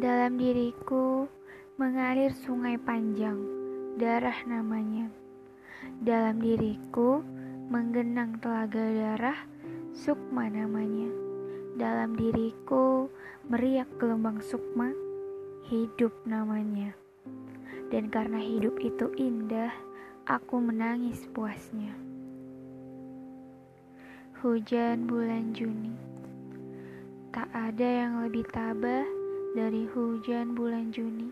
Dalam diriku mengalir sungai panjang, darah namanya. Dalam diriku menggenang telaga darah, sukma namanya. Dalam diriku meriak gelombang sukma, hidup namanya. Dan karena hidup itu indah, aku menangis puasnya. Hujan bulan Juni Tak ada yang lebih tabah dari hujan bulan Juni.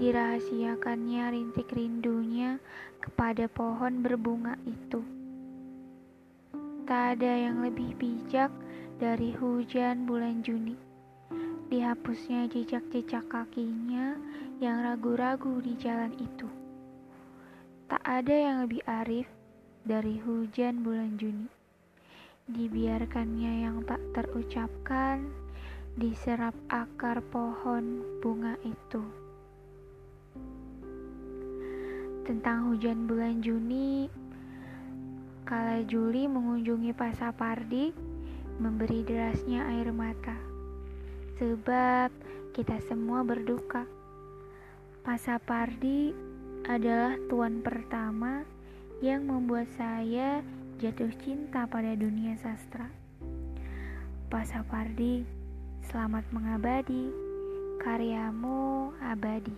Dirahasiakannya rintik rindunya kepada pohon berbunga itu. Tak ada yang lebih bijak dari hujan bulan Juni. Dihapusnya jejak-jejak kakinya yang ragu-ragu di jalan itu. Tak ada yang lebih arif dari hujan bulan Juni. Dibiarkannya yang tak terucapkan diserap akar pohon bunga itu. Tentang hujan bulan Juni, kala Juli mengunjungi Pasapardi, memberi derasnya air mata. Sebab kita semua berduka. Pasapardi adalah tuan pertama yang membuat saya jatuh cinta pada dunia sastra. Pasapardi Selamat mengabadi, karyamu abadi.